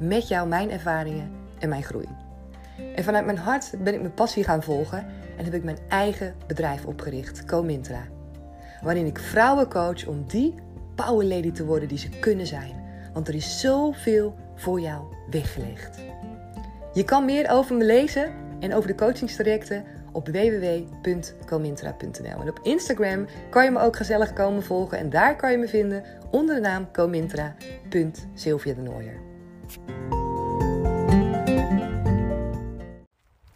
met jou mijn ervaringen en mijn groei. En vanuit mijn hart ben ik mijn passie gaan volgen en heb ik mijn eigen bedrijf opgericht, Comintra. Waarin ik vrouwen coach om die power lady te worden die ze kunnen zijn. Want er is zoveel voor jou weggelegd. Je kan meer over me lezen en over de coachingstrajecten op www.comintra.nl. En op Instagram kan je me ook gezellig komen volgen en daar kan je me vinden onder de naam comintra.sylvia de Nooier.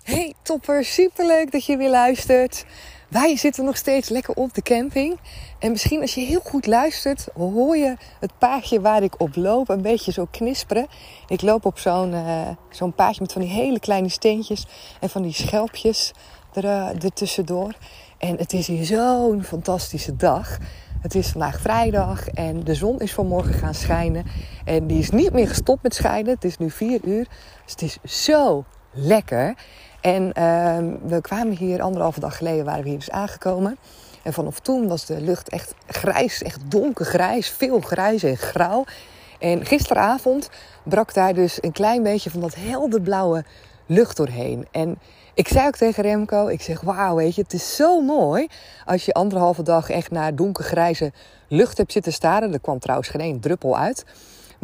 Hey topper, superleuk dat je weer luistert. Wij zitten nog steeds lekker op de camping. En misschien als je heel goed luistert, hoor je het paadje waar ik op loop een beetje zo knisperen. Ik loop op zo'n uh, zo'n paadje met van die hele kleine steentjes en van die schelpjes er, uh, ertussendoor. En het is hier zo'n fantastische dag. Het is vandaag vrijdag en de zon is vanmorgen gaan schijnen. En die is niet meer gestopt met schijnen. Het is nu 4 uur. Dus het is zo lekker. En uh, we kwamen hier anderhalve dag geleden, waren we hier dus aangekomen. En vanaf toen was de lucht echt grijs, echt donkergrijs, veel grijs en grauw. En gisteravond brak daar dus een klein beetje van dat helderblauwe lucht doorheen. En ik zei ook tegen Remco, ik zeg wauw, weet je, het is zo mooi als je anderhalve dag echt naar donkergrijze lucht hebt zitten staren. Er kwam trouwens geen druppel uit.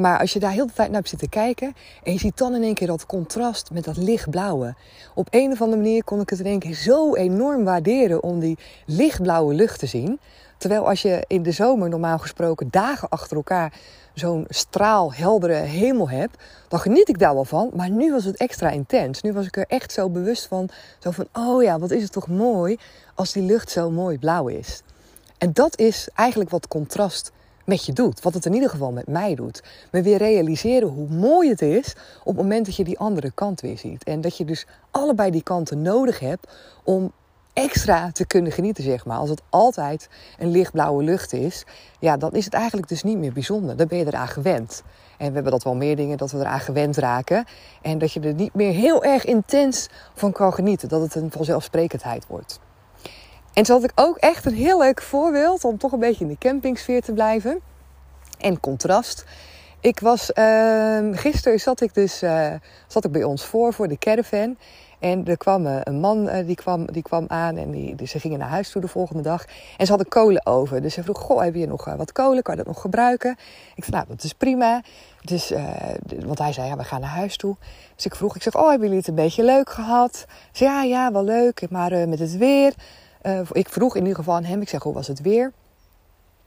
Maar als je daar heel de tijd naar hebt zitten kijken en je ziet dan in één keer dat contrast met dat lichtblauwe. Op een of andere manier kon ik het in één keer zo enorm waarderen om die lichtblauwe lucht te zien. Terwijl als je in de zomer normaal gesproken dagen achter elkaar zo'n straal heldere hemel hebt, dan geniet ik daar wel van. Maar nu was het extra intens. Nu was ik er echt zo bewust van, zo van, oh ja, wat is het toch mooi als die lucht zo mooi blauw is. En dat is eigenlijk wat contrast met je doet. Wat het in ieder geval met mij doet. Me weer realiseren hoe mooi het is op het moment dat je die andere kant weer ziet. En dat je dus allebei die kanten nodig hebt om extra te kunnen genieten, zeg maar. Als het altijd een lichtblauwe lucht is, ja, dan is het eigenlijk dus niet meer bijzonder. Dan ben je eraan gewend. En we hebben dat wel meer dingen, dat we eraan gewend raken. En dat je er niet meer heel erg intens van kan genieten. Dat het een vanzelfsprekendheid wordt. En zo had ik ook echt een heel leuk voorbeeld om toch een beetje in de campingsfeer te blijven. En contrast. Ik was, uh, gisteren zat ik dus uh, zat ik bij ons voor, voor de caravan. En er kwam uh, een man uh, die, kwam, die kwam aan en die, dus ze gingen naar huis toe de volgende dag. En ze hadden kolen over. Dus ze vroeg, goh, heb je nog wat kolen? Kan je dat nog gebruiken? Ik zei, nou, dat is prima. Dus, want hij zei, ja, we gaan naar huis toe. Dus ik vroeg, ik zeg, oh, hebben jullie het een beetje leuk gehad? Ze ja, ja, wel leuk, maar met het weer... Uh, ik vroeg in ieder geval aan hem, ik zeg, hoe was het weer?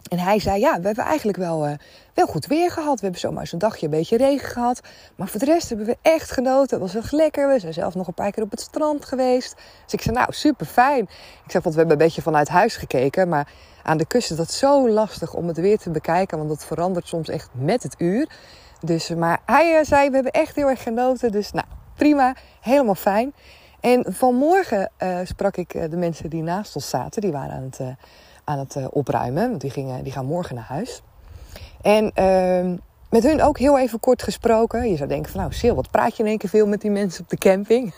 En hij zei, ja, we hebben eigenlijk wel, uh, wel goed weer gehad. We hebben zomaar een dagje een beetje regen gehad. Maar voor de rest hebben we echt genoten. Het was echt lekker. We zijn zelf nog een paar keer op het strand geweest. Dus ik zei, nou, super fijn. Ik zeg, want we hebben een beetje vanuit huis gekeken. Maar aan de kust is dat zo lastig om het weer te bekijken. Want dat verandert soms echt met het uur. Dus, maar hij uh, zei, we hebben echt heel erg genoten. Dus nou, prima. Helemaal fijn. En vanmorgen uh, sprak ik uh, de mensen die naast ons zaten. Die waren aan het, uh, aan het opruimen. Want die, gingen, die gaan morgen naar huis. En ehm, met hun ook heel even kort gesproken. Je zou denken van nou Sil, wat praat je in één keer veel met die mensen op de camping?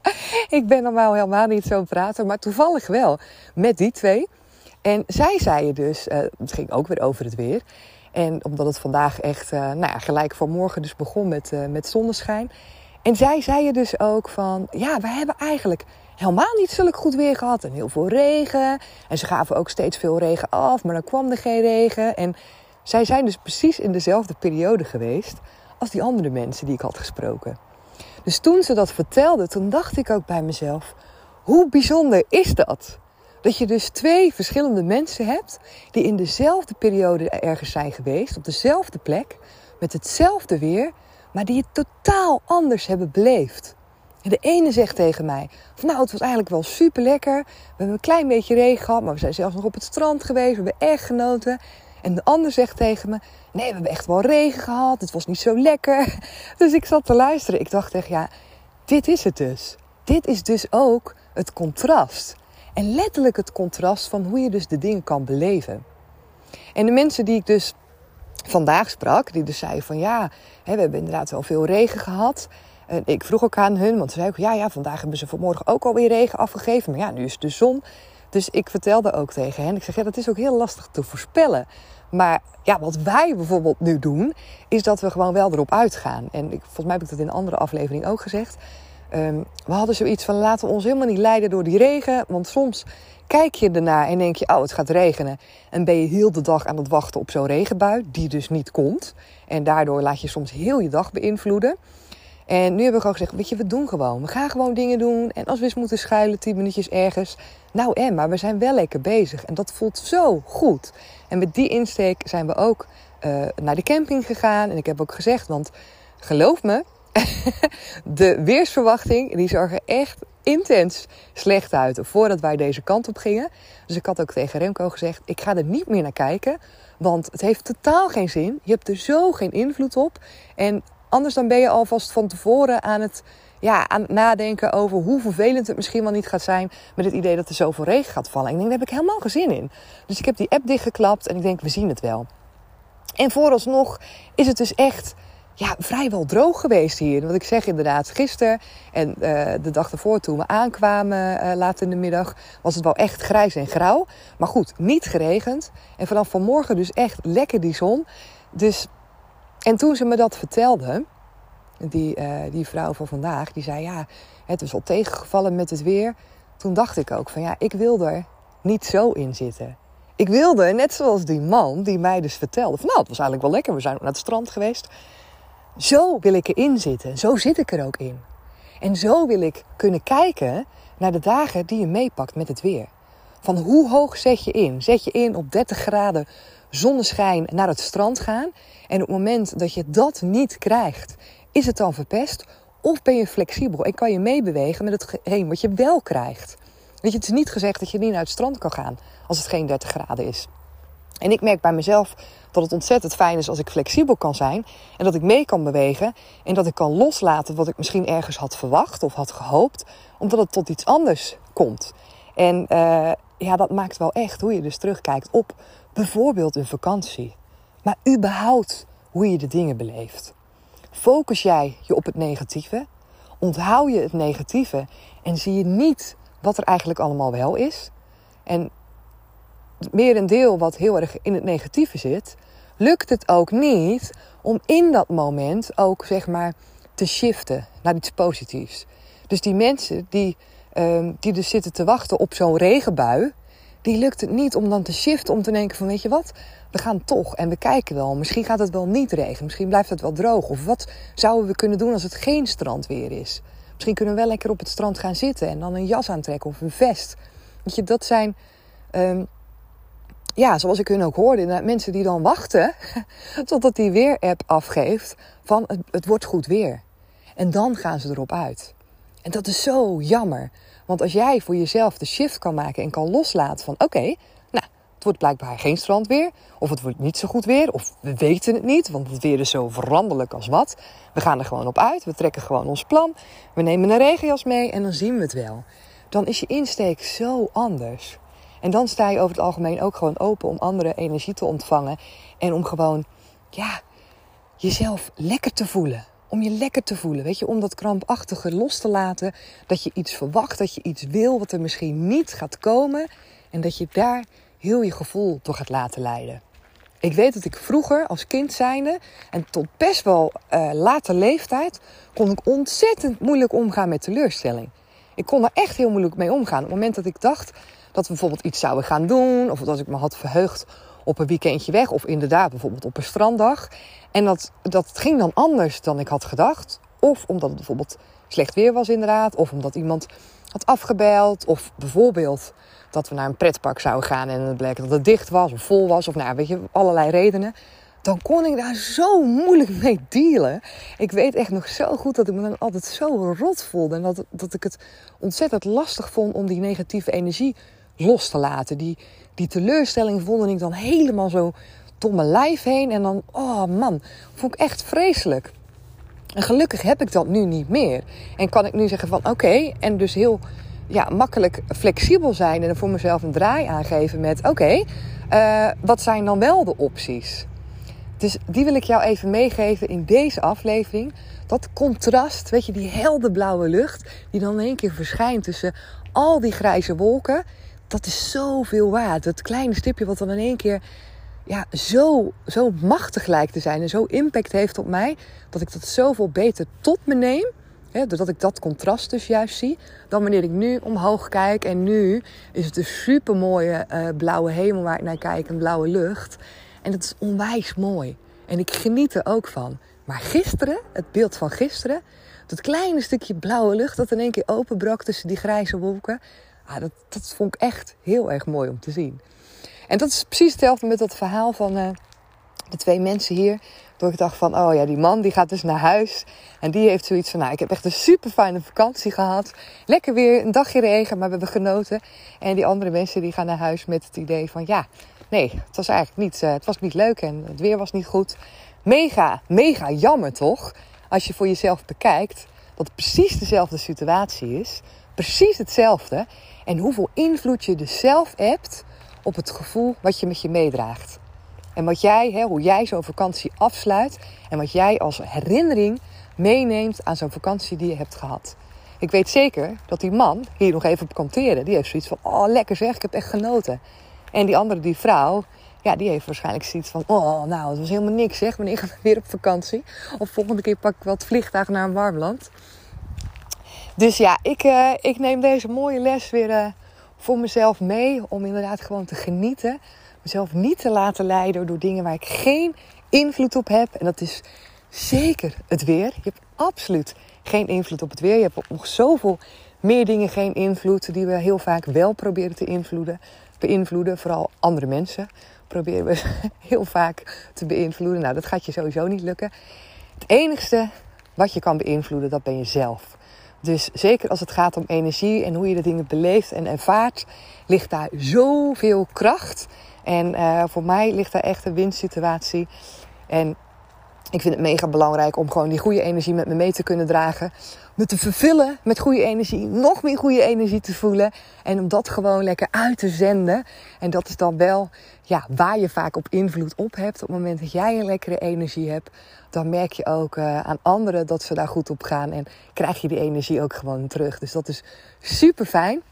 ik ben normaal helemaal niet zo'n prater. Maar toevallig wel met die twee. En zij zeiden dus, het ging ook weer over het weer. En omdat het vandaag echt nou ja, gelijk vanmorgen dus begon met, met zonneschijn en zij zeiden dus ook van, ja, we hebben eigenlijk helemaal niet zulk goed weer gehad. En heel veel regen. En ze gaven ook steeds veel regen af, maar dan kwam er geen regen. En zij zijn dus precies in dezelfde periode geweest als die andere mensen die ik had gesproken. Dus toen ze dat vertelde, toen dacht ik ook bij mezelf, hoe bijzonder is dat? Dat je dus twee verschillende mensen hebt die in dezelfde periode ergens zijn geweest, op dezelfde plek, met hetzelfde weer, maar die het totaal anders hebben beleefd. De ene zegt tegen mij: van, Nou, het was eigenlijk wel super lekker. We hebben een klein beetje regen gehad, maar we zijn zelfs nog op het strand geweest. We hebben echt genoten. En de ander zegt tegen me: Nee, we hebben echt wel regen gehad. Het was niet zo lekker. Dus ik zat te luisteren. Ik dacht echt: Ja, dit is het dus. Dit is dus ook het contrast. En letterlijk het contrast van hoe je dus de dingen kan beleven. En de mensen die ik dus vandaag sprak, die dus zeiden van ja, we hebben inderdaad wel veel regen gehad. En ik vroeg ook aan hun, want ze zeiden ook ja, ja, vandaag hebben ze vanmorgen ook alweer regen afgegeven. Maar ja, nu is de zon. Dus ik vertelde ook tegen hen, ik zeg ja, dat is ook heel lastig te voorspellen. Maar ja, wat wij bijvoorbeeld nu doen, is dat we gewoon wel erop uitgaan. En ik, volgens mij heb ik dat in een andere aflevering ook gezegd. Um, we hadden zoiets van laten we ons helemaal niet leiden door die regen. Want soms kijk je ernaar en denk je, oh het gaat regenen. En ben je heel de dag aan het wachten op zo'n regenbui, die dus niet komt. En daardoor laat je soms heel je dag beïnvloeden. En nu hebben we gewoon gezegd, weet je, we doen gewoon. We gaan gewoon dingen doen. En als we eens moeten schuilen, tien minuutjes ergens. Nou en, maar we zijn wel lekker bezig. En dat voelt zo goed. En met die insteek zijn we ook uh, naar de camping gegaan. En ik heb ook gezegd, want geloof me, de weersverwachting die zag er echt intens slecht uit voordat wij deze kant op gingen. Dus ik had ook tegen Remco gezegd: ik ga er niet meer naar kijken, want het heeft totaal geen zin. Je hebt er zo geen invloed op. En anders dan ben je alvast van tevoren aan het, ja, aan het nadenken over hoe vervelend het misschien wel niet gaat zijn met het idee dat er zoveel regen gaat vallen. En ik denk, daar heb ik helemaal geen zin in. Dus ik heb die app dichtgeklapt en ik denk, we zien het wel. En vooralsnog is het dus echt ja, vrijwel droog geweest hier. Wat ik zeg inderdaad, gisteren en uh, de dag ervoor toen we aankwamen uh, laat in de middag... was het wel echt grijs en grauw. Maar goed, niet geregend. En vanaf vanmorgen dus echt lekker die zon. Dus, en toen ze me dat vertelde, die, uh, die vrouw van vandaag... die zei ja, het was al tegengevallen met het weer. Toen dacht ik ook van ja, ik wil er niet zo in zitten. Ik wilde, net zoals die man die mij dus vertelde... van nou, het was eigenlijk wel lekker, we zijn naar het strand geweest... Zo wil ik erin zitten. Zo zit ik er ook in. En zo wil ik kunnen kijken naar de dagen die je meepakt met het weer. Van hoe hoog zet je in? Zet je in op 30 graden zonneschijn naar het strand gaan? En op het moment dat je dat niet krijgt, is het dan verpest? Of ben je flexibel en kan je meebewegen met hetgeen wat je wel krijgt? Weet je, het is niet gezegd dat je niet naar het strand kan gaan als het geen 30 graden is. En ik merk bij mezelf dat het ontzettend fijn is als ik flexibel kan zijn. En dat ik mee kan bewegen. En dat ik kan loslaten wat ik misschien ergens had verwacht of had gehoopt. Omdat het tot iets anders komt. En uh, ja, dat maakt wel echt hoe je dus terugkijkt op bijvoorbeeld een vakantie. Maar überhaupt hoe je de dingen beleeft. Focus jij je op het negatieve? Onthoud je het negatieve en zie je niet wat er eigenlijk allemaal wel is? En meer een deel wat heel erg in het negatieve zit, lukt het ook niet om in dat moment ook zeg maar te shiften naar iets positiefs. Dus die mensen die, um, die dus zitten te wachten op zo'n regenbui, die lukt het niet om dan te shiften, om te denken van weet je wat, we gaan toch en we kijken wel. Misschien gaat het wel niet regenen, misschien blijft het wel droog. Of wat zouden we kunnen doen als het geen strandweer is? Misschien kunnen we wel lekker op het strand gaan zitten en dan een jas aantrekken of een vest. Weet je, dat zijn um, ja, zoals ik hun ook hoorde, mensen die dan wachten totdat die weer-app afgeeft van het, het, wordt goed weer. En dan gaan ze erop uit. En dat is zo jammer. Want als jij voor jezelf de shift kan maken en kan loslaten van oké, nou, het wordt blijkbaar geen strandweer. Of het wordt niet zo goed weer. Of we weten het niet, want het weer is zo veranderlijk als wat. We gaan er gewoon op uit. We trekken gewoon ons plan. We nemen een regenjas mee en dan zien we het wel. Dan is je insteek zo anders. En dan sta je over het algemeen ook gewoon open om andere energie te ontvangen. En om gewoon, ja, jezelf lekker te voelen. Om je lekker te voelen, weet je, om dat krampachtige los te laten. Dat je iets verwacht, dat je iets wil wat er misschien niet gaat komen. En dat je daar heel je gevoel door gaat laten leiden. Ik weet dat ik vroeger als kind zijnde en tot best wel uh, late leeftijd kon ik ontzettend moeilijk omgaan met teleurstelling. Ik kon er echt heel moeilijk mee omgaan. Op het moment dat ik dacht, dat we bijvoorbeeld iets zouden gaan doen. Of dat ik me had verheugd op een weekendje weg. Of inderdaad bijvoorbeeld op een stranddag. En dat, dat ging dan anders dan ik had gedacht. Of omdat het bijvoorbeeld slecht weer was inderdaad. Of omdat iemand had afgebeld. Of bijvoorbeeld dat we naar een pretpark zouden gaan en het bleek dat het dicht was of vol was. Of nou, weet je, allerlei redenen. Dan kon ik daar zo moeilijk mee dealen. Ik weet echt nog zo goed dat ik me dan altijd zo rot voelde. En dat, dat ik het ontzettend lastig vond om die negatieve energie los te laten. Die, die teleurstelling vond ik dan helemaal zo door mijn lijf heen. En dan, oh man, vond ik echt vreselijk. En gelukkig heb ik dat nu niet meer. En kan ik nu zeggen van oké, en dus heel ja, makkelijk flexibel zijn en voor mezelf een draai aangeven met oké, eh, wat zijn dan wel de opties? Dus die wil ik jou even meegeven in deze aflevering. Dat contrast, weet je, die helder blauwe lucht die dan in één keer verschijnt tussen al die grijze wolken. Dat is zoveel waard. Dat kleine stipje wat dan in één keer ja, zo, zo machtig lijkt te zijn en zo impact heeft op mij, dat ik dat zoveel beter tot me neem. Doordat ik dat contrast dus juist zie, dan wanneer ik nu omhoog kijk. En nu is het een super mooie uh, blauwe hemel waar ik naar kijk, een blauwe lucht. En dat is onwijs mooi. En ik geniet er ook van. Maar gisteren, het beeld van gisteren, dat kleine stukje blauwe lucht dat in één keer openbrak tussen die grijze wolken. Ah, dat, dat vond ik echt heel erg mooi om te zien. En dat is precies hetzelfde met dat verhaal van uh, de twee mensen hier. Door ik dacht van, oh ja, die man die gaat dus naar huis. En die heeft zoiets van, nou, ik heb echt een super fijne vakantie gehad. Lekker weer, een dagje regen, maar we hebben genoten. En die andere mensen die gaan naar huis met het idee van, ja, nee, het was eigenlijk niet, uh, het was niet leuk en het weer was niet goed. Mega, mega jammer toch? Als je voor jezelf bekijkt dat het precies dezelfde situatie is. Precies hetzelfde. En hoeveel invloed je dus zelf hebt op het gevoel wat je met je meedraagt. En wat jij, hè, hoe jij zo'n vakantie afsluit en wat jij als herinnering meeneemt aan zo'n vakantie die je hebt gehad. Ik weet zeker dat die man hier nog even op kanteren. Die heeft zoiets van, oh lekker zeg, ik heb echt genoten. En die andere, die vrouw, ja, die heeft waarschijnlijk zoiets van, oh nou, het was helemaal niks zeg. Wanneer gaan we weer op vakantie? Of volgende keer pak ik wel het vliegtuig naar een warm land. Dus ja, ik, uh, ik neem deze mooie les weer uh, voor mezelf mee. Om inderdaad gewoon te genieten. Mezelf niet te laten leiden door dingen waar ik geen invloed op heb. En dat is zeker het weer. Je hebt absoluut geen invloed op het weer. Je hebt op nog zoveel meer dingen geen invloed. Die we heel vaak wel proberen te invloeden. Beïnvloeden. Vooral andere mensen proberen we heel vaak te beïnvloeden. Nou, dat gaat je sowieso niet lukken. Het enigste wat je kan beïnvloeden, dat ben je zelf. Dus zeker als het gaat om energie en hoe je de dingen beleeft en ervaart, ligt daar zoveel kracht. En uh, voor mij ligt daar echt een winstsituatie. En ik vind het mega belangrijk om gewoon die goede energie met me mee te kunnen dragen. Me te vervullen met goede energie. Nog meer goede energie te voelen. En om dat gewoon lekker uit te zenden. En dat is dan wel ja, waar je vaak op invloed op hebt. Op het moment dat jij een lekkere energie hebt. Dan merk je ook uh, aan anderen dat ze daar goed op gaan. En krijg je die energie ook gewoon terug. Dus dat is super fijn.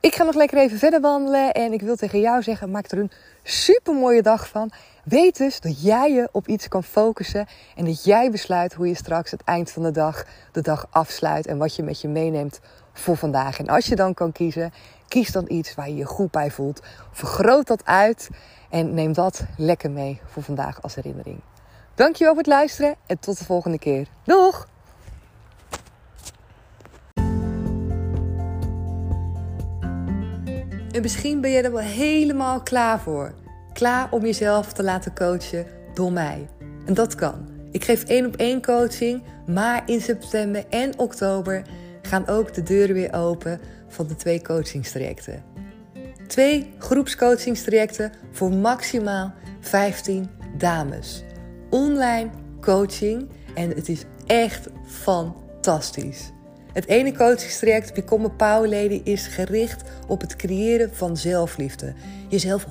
Ik ga nog lekker even verder wandelen. En ik wil tegen jou zeggen, maak er een super mooie dag van. Weet dus dat jij je op iets kan focussen en dat jij besluit hoe je straks het eind van de dag de dag afsluit en wat je met je meeneemt voor vandaag. En als je dan kan kiezen, kies dan iets waar je je goed bij voelt. Vergroot dat uit en neem dat lekker mee voor vandaag als herinnering. Dankjewel voor het luisteren en tot de volgende keer. Doeg! En misschien ben je er wel helemaal klaar voor. Klaar om jezelf te laten coachen door mij. En dat kan. Ik geef één op één coaching, maar in september en oktober gaan ook de deuren weer open van de twee coachingstrajecten. Twee groepscoachingstrajecten voor maximaal 15 dames. Online coaching en het is echt fantastisch. Het ene coachingstraject Become a Power Lady is gericht op het creëren van zelfliefde. Jezelf 100%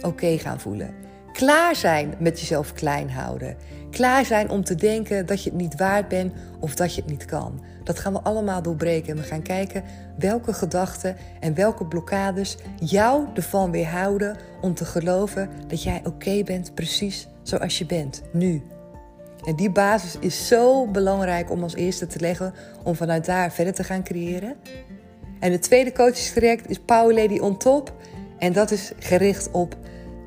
oké gaan voelen. Klaar zijn met jezelf klein houden. Klaar zijn om te denken dat je het niet waard bent of dat je het niet kan. Dat gaan we allemaal doorbreken. En we gaan kijken welke gedachten en welke blokkades jou ervan weerhouden om te geloven dat jij oké bent precies zoals je bent, nu. En die basis is zo belangrijk om als eerste te leggen om vanuit daar verder te gaan creëren. En het tweede coachingstraject is Power Lady on Top. En dat is gericht op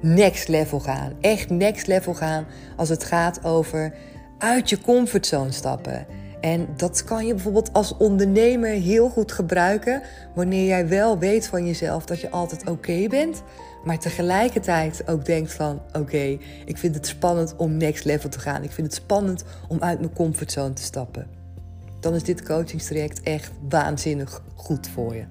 next level gaan. Echt next level gaan als het gaat over uit je comfortzone stappen. En dat kan je bijvoorbeeld als ondernemer heel goed gebruiken wanneer jij wel weet van jezelf dat je altijd oké bent, maar tegelijkertijd ook denkt van oké, ik vind het spannend om next level te gaan. Ik vind het spannend om uit mijn comfortzone te stappen. Dan is dit coachingstraject echt waanzinnig goed voor je.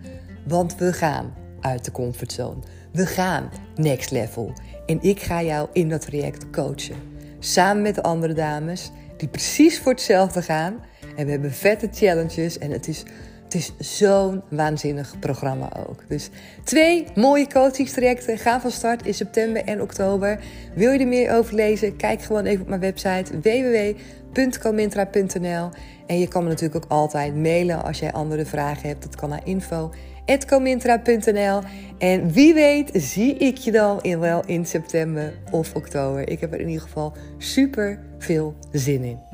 Want we gaan uit de comfortzone. We gaan next level. En ik ga jou in dat traject coachen. Samen met de andere dames die precies voor hetzelfde gaan. En we hebben vette challenges en het is het is zo'n waanzinnig programma ook. Dus twee mooie coachingstrajecten gaan van start in september en oktober. Wil je er meer over lezen? Kijk gewoon even op mijn website www.comintra.nl. En je kan me natuurlijk ook altijd mailen als jij andere vragen hebt. Dat kan naar info.comintra.nl. En wie weet zie ik je dan in, wel in september of oktober. Ik heb er in ieder geval super veel zin in.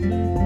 Bye.